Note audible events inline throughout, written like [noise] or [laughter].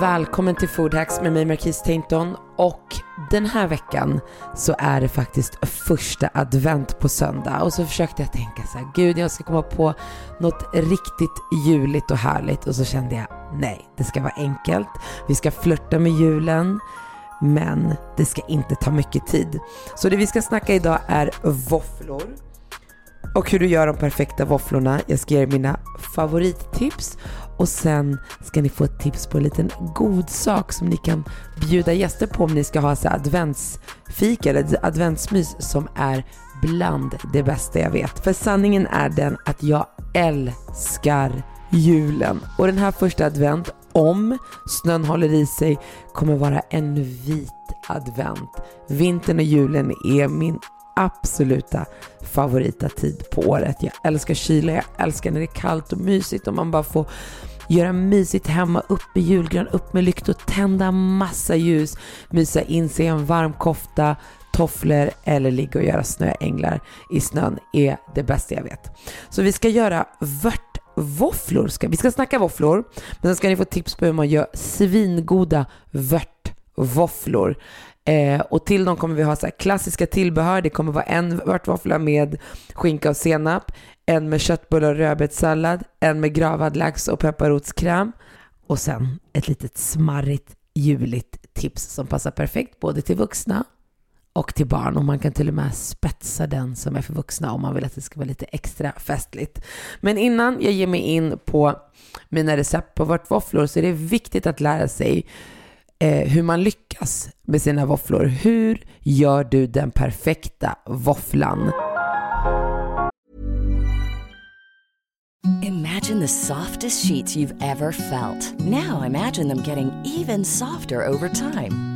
Välkommen till Food Hacks med mig Marquise Tainton. Och den här veckan så är det faktiskt första advent på söndag. Och så försökte jag tänka så här, gud jag ska komma på något riktigt juligt och härligt. Och så kände jag nej, det ska vara enkelt, vi ska flörta med julen men det ska inte ta mycket tid. Så det vi ska snacka idag är våfflor och hur du gör de perfekta våfflorna. Jag ska ge er mina favorittips och sen ska ni få ett tips på en liten god sak som ni kan bjuda gäster på om ni ska ha så adventsfika eller adventsmys som är bland det bästa jag vet. För sanningen är den att jag älskar julen och den här första advent, om snön håller i sig, kommer vara en vit advent. Vintern och julen är min absoluta favorita tid på året. Jag älskar kyla, jag älskar när det är kallt och mysigt och man bara får göra mysigt hemma, upp i julgran, upp med lyktor, tända massa ljus, mysa in sig i en varm kofta, tofflor eller ligga och göra snöänglar i snön är det bästa jag vet. Så vi ska göra vörtvåfflor. Vi ska snacka våfflor, men sen ska ni få tips på hur man gör svingoda vörtvåfflor. Eh, och till dem kommer vi ha så klassiska tillbehör. Det kommer vara en vörtvåffla med skinka och senap, en med köttbullar och rödbetssallad, en med gravad lax och pepparrotskräm och sen ett litet smarrigt juligt tips som passar perfekt både till vuxna och till barn och man kan till och med spetsa den som är för vuxna om man vill att det ska vara lite extra festligt. Men innan jag ger mig in på mina recept på vörtvåfflor så är det viktigt att lära sig eh, hur man lyckas med sina våfflor. Hur gör du den perfekta våfflan? Imagine the softest sheets you've ever felt. Now imagine them getting even softer over time.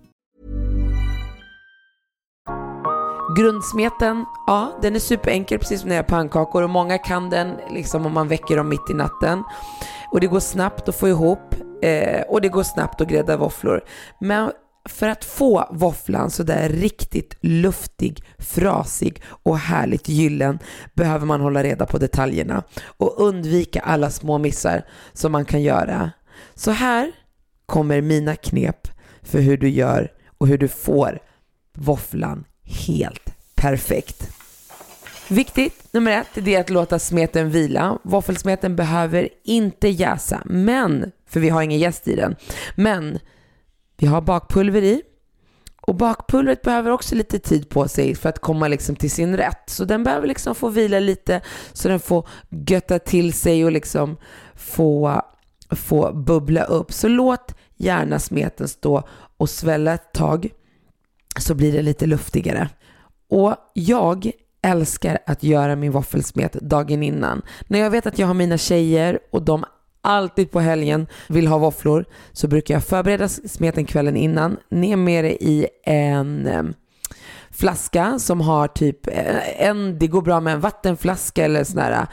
Grundsmeten, ja, den är superenkel precis som när jag gör pannkakor och många kan den liksom om man väcker dem mitt i natten. Och det går snabbt att få ihop eh, och det går snabbt att grädda våfflor. Men för att få våfflan sådär riktigt luftig, frasig och härligt gyllen behöver man hålla reda på detaljerna och undvika alla små missar som man kan göra. Så här kommer mina knep för hur du gör och hur du får våfflan helt perfekt. Viktigt, nummer ett, det är att låta smeten vila. Våffelsmeten behöver inte jäsa, men, för vi har ingen jäst i den, men vi har bakpulver i. Och bakpulvret behöver också lite tid på sig för att komma liksom till sin rätt. Så den behöver liksom få vila lite så den får götta till sig och liksom få, få bubbla upp. Så låt gärna smeten stå och svälla ett tag så blir det lite luftigare. Och jag älskar att göra min våffelsmet dagen innan. När jag vet att jag har mina tjejer och de alltid på helgen vill ha våfflor så brukar jag förbereda smeten kvällen innan, ner med det i en eh, flaska som har typ eh, en, det går bra med en vattenflaska eller sån här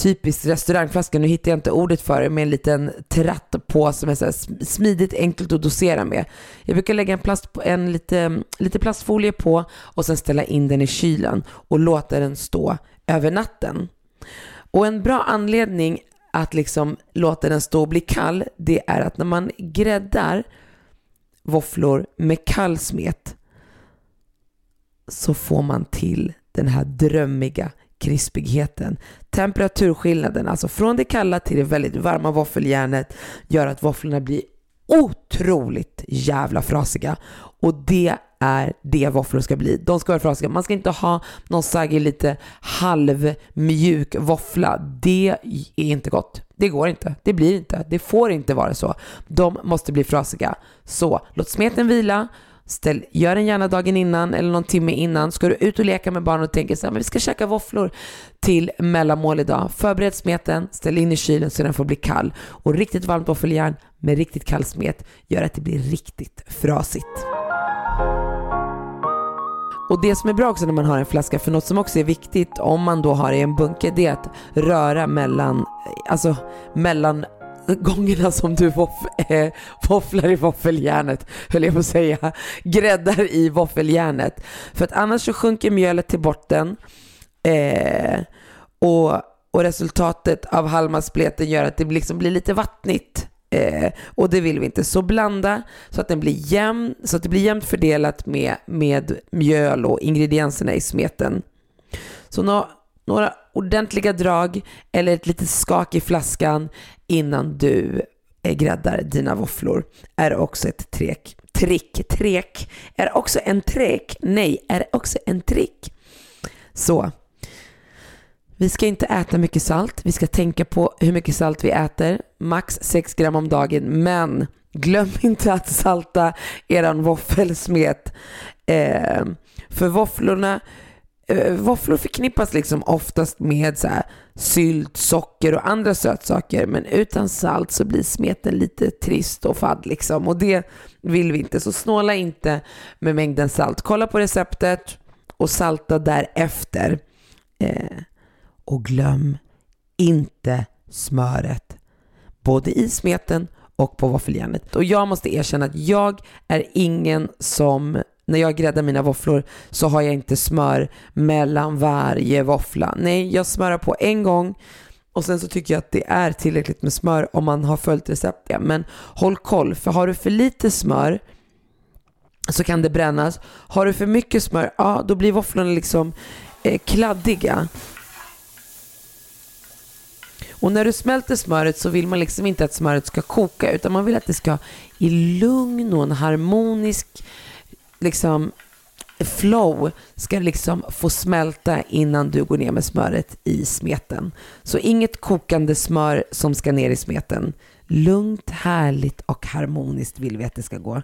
typiskt restaurangflaska, nu hittar jag inte ordet för det, med en liten tratt på som är så smidigt, enkelt att dosera med. Jag brukar lägga en, plast, en lite, lite plastfolie på och sen ställa in den i kylen och låta den stå över natten. Och en bra anledning att liksom låta den stå och bli kall, det är att när man gräddar våfflor med kall smet så får man till den här drömmiga krispigheten. Temperaturskillnaden, alltså från det kalla till det väldigt varma våffeljärnet, gör att våfflorna blir otroligt jävla frasiga. Och det är det våfflor ska bli. De ska vara frasiga. Man ska inte ha någon saggig, lite halvmjuk våffla. Det är inte gott. Det går inte. Det blir inte. Det får inte vara så. De måste bli frasiga. Så låt smeten vila. Ställ, gör den gärna dagen innan eller någon timme innan. Ska du ut och leka med barnen och tänker så här, men vi ska käka våfflor till mellanmål idag. Förbered smeten, ställ in i kylen så den får bli kall. Och riktigt varmt våffeljärn med riktigt kall smet gör att det blir riktigt frasigt. Och det som är bra också när man har en flaska, för något som också är viktigt om man då har i en bunke, det är att röra mellan, alltså mellan gångerna som du våff, äh, eh, våfflar i våffeljärnet, höll jag på att säga, gräddar i våffeljärnet. För att annars så sjunker mjölet till botten eh, och, och resultatet av halmaspleten gör att det liksom blir lite vattnigt. Eh, och det vill vi inte. Så blanda så att, den blir jämn, så att det blir jämnt fördelat med, med mjöl och ingredienserna i smeten. Så nå, några ordentliga drag eller ett litet skak i flaskan innan du eh, gräddar dina våfflor är också ett trek. Trick, trek är också en trek. Nej, är också en trick. Så vi ska inte äta mycket salt. Vi ska tänka på hur mycket salt vi äter. Max 6 gram om dagen. Men glöm [laughs] inte att salta eran våffelsmet. Eh, för våfflorna Eh, våfflor förknippas liksom oftast med så här, sylt, socker och andra sötsaker. Men utan salt så blir smeten lite trist och fadd liksom. Och det vill vi inte. Så snåla inte med mängden salt. Kolla på receptet och salta därefter. Eh, och glöm inte smöret. Både i smeten och på våffeljärnet. Och jag måste erkänna att jag är ingen som, när jag gräddar mina våfflor så har jag inte smör mellan varje våffla. Nej, jag smörar på en gång och sen så tycker jag att det är tillräckligt med smör om man har följt receptet. Men håll koll, för har du för lite smör så kan det brännas. Har du för mycket smör, ja då blir våfflorna liksom eh, kladdiga. Och när du smälter smöret så vill man liksom inte att smöret ska koka utan man vill att det ska i lugn och en harmonisk liksom flow ska liksom få smälta innan du går ner med smöret i smeten. Så inget kokande smör som ska ner i smeten. Lugnt, härligt och harmoniskt vill vi att det ska gå.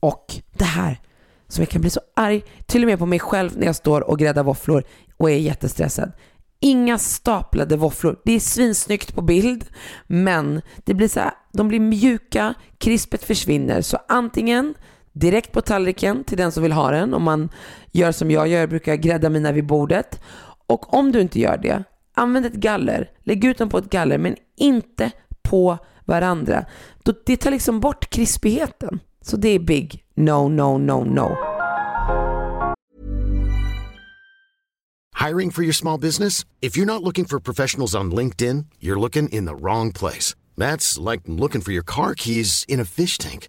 Och det här som jag kan bli så arg, till och med på mig själv när jag står och gräddar våfflor och är jättestressad. Inga staplade våfflor. Det är svinsnyggt på bild, men det blir så här, de blir mjuka, krispet försvinner. Så antingen direkt på tallriken till den som vill ha den, om man gör som jag gör, jag brukar grädda mina vid bordet. Och om du inte gör det, använd ett galler. Lägg ut dem på ett galler, men inte på varandra. Det tar liksom bort krispigheten. Så det är big no, no, no, no. Hiring for your small business? If you're not looking for professionals on LinkedIn, you're looking in the wrong place. That's like looking for your car keys in a fish tank.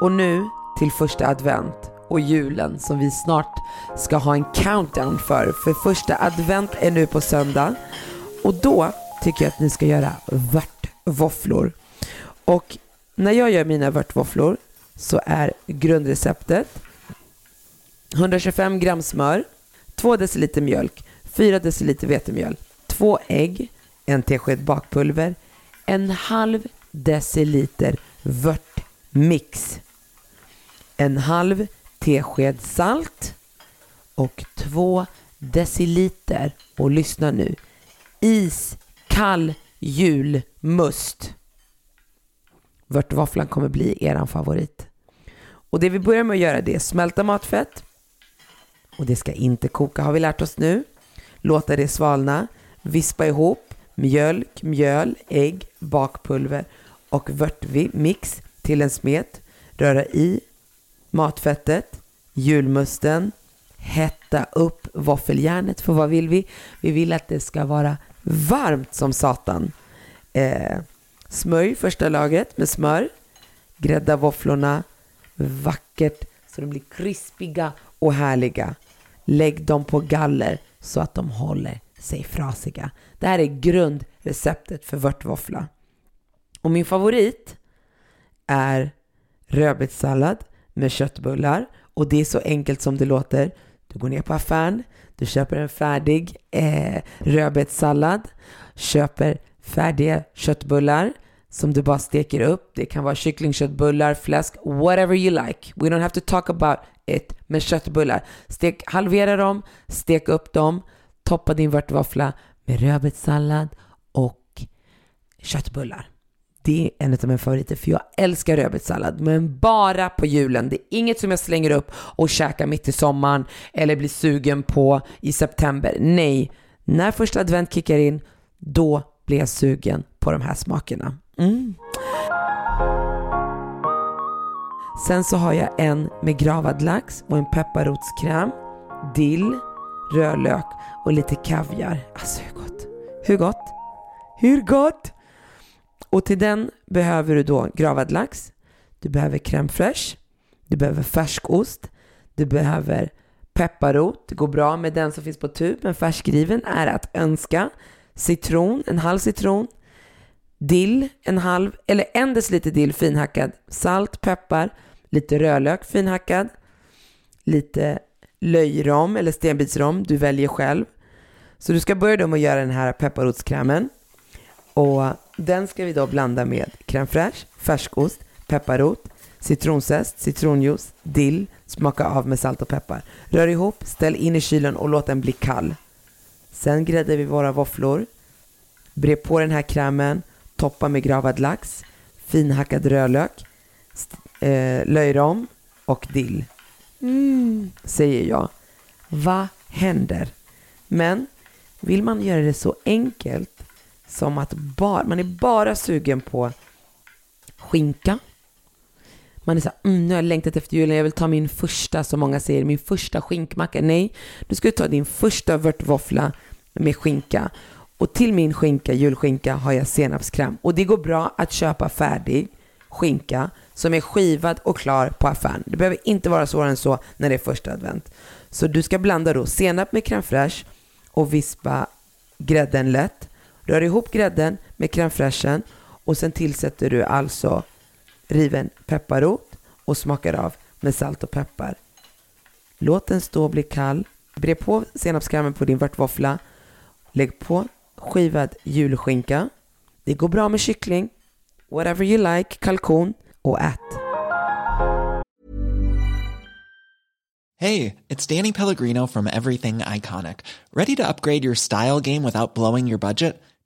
Och nu till första advent och julen som vi snart ska ha en countdown för. För första advent är nu på söndag och då tycker jag att ni ska göra vörtvåfflor. Och när jag gör mina vörtvåfflor så är grundreceptet 125 gram smör, 2 deciliter mjölk, 4 deciliter vetemjöl, 2 ägg, en tesked bakpulver, en halv deciliter vörtmix, en halv tesked salt och två deciliter, och lyssna nu, iskall julmust. Vörtvåfflan kommer bli eran favorit. Och det vi börjar med att göra det är smälta matfett. Och det ska inte koka har vi lärt oss nu. Låta det svalna. Vispa ihop mjölk, mjöl, ägg, bakpulver och vörtmix till en smet. Röra i matfettet, julmusten, hetta upp våffeljärnet. För vad vill vi? Vi vill att det ska vara varmt som satan. Eh, smörj första lagret med smör. Grädda våfflorna vackert så de blir krispiga och härliga. Lägg dem på galler så att de håller sig frasiga. Det här är grundreceptet för vörtvåffla. Och min favorit är rödbetssallad med köttbullar och det är så enkelt som det låter. Du går ner på affären, du köper en färdig eh, rödbetssallad, köper färdiga köttbullar som du bara steker upp. Det kan vara kycklingköttbullar, fläsk, whatever you like. We don't have to talk about it med köttbullar. Stek, halvera dem, stek upp dem, toppa din vörtvåffla med rödbetssallad och köttbullar. Det är en av mina favoriter för jag älskar rödbetssallad men bara på julen. Det är inget som jag slänger upp och käkar mitt i sommaren eller blir sugen på i september. Nej, när första advent kickar in då blir jag sugen på de här smakerna. Mm. Sen så har jag en med gravad lax och en pepparrotskräm, dill, rödlök och lite kaviar. Alltså hur gott? Hur gott? Hur gott? Och till den behöver du då gravad lax, du behöver crème fraîche, du behöver färskost, du behöver pepparrot, det går bra med den som finns på tub, men färskriven är att önska, citron, en halv citron, dill, en halv, eller en deciliter dill finhackad, salt, peppar, lite rödlök finhackad, lite löjrom eller stenbitsrom, du väljer själv. Så du ska börja då med att göra den här pepparrotskrämen och den ska vi då blanda med crème fraîche, färskost, pepparrot, citronzest, citronjuice, dill, smaka av med salt och peppar. Rör ihop, ställ in i kylen och låt den bli kall. Sen gräddar vi våra våfflor, bre på den här krämen, toppa med gravad lax, finhackad rödlök, eh, löjrom och dill. Mm, säger jag. Vad händer? Men vill man göra det så enkelt som att bara, man är bara sugen på skinka. Man är så här, mm, nu har jag längtat efter julen, jag vill ta min första, som många säger, min första skinkmacka. Nej, du ska ta din första vörtvåffla med skinka. Och till min skinka, julskinka, har jag senapskräm. Och det går bra att köpa färdig skinka som är skivad och klar på affären. Det behöver inte vara svårare än så när det är första advent. Så du ska blanda då senap med crème fraîche och vispa grädden lätt. Rör ihop grädden med crème fraîchen och sen tillsätter du alltså riven pepparrot och smakar av med salt och peppar. Låt den stå och bli kall. Bre på senapskrämen på din vörtvåffla. Lägg på skivad julskinka. Det går bra med kyckling, whatever you like, kalkon och ät. Hey, it's Danny Pellegrino from Everything Iconic. Ready to upgrade your style game without blowing your budget?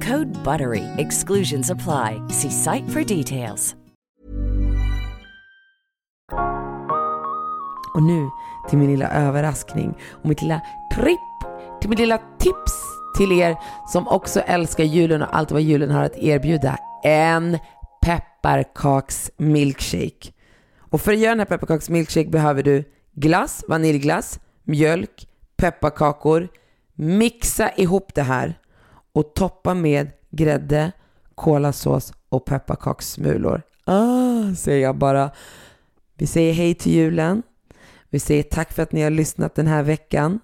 Code BUTTERY. Exclusions apply. See site for details. Och nu till min lilla överraskning och mitt lilla tripp, till mitt lilla tips till er som också älskar julen och allt vad julen har att erbjuda. En pepparkaksmilkshake. Och för att göra den här pepparkaksmilkshake behöver du glass, vaniljglass, mjölk, pepparkakor. Mixa ihop det här och toppa med grädde, kolasås och pepparkakssmulor. Ah, säger jag bara. Vi säger hej till julen. Vi säger tack för att ni har lyssnat den här veckan.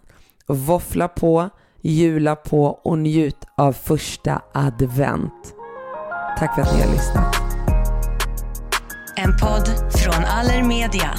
Våffla på jula på och njut av första advent. Tack för att ni har lyssnat. En podd från Allermedia.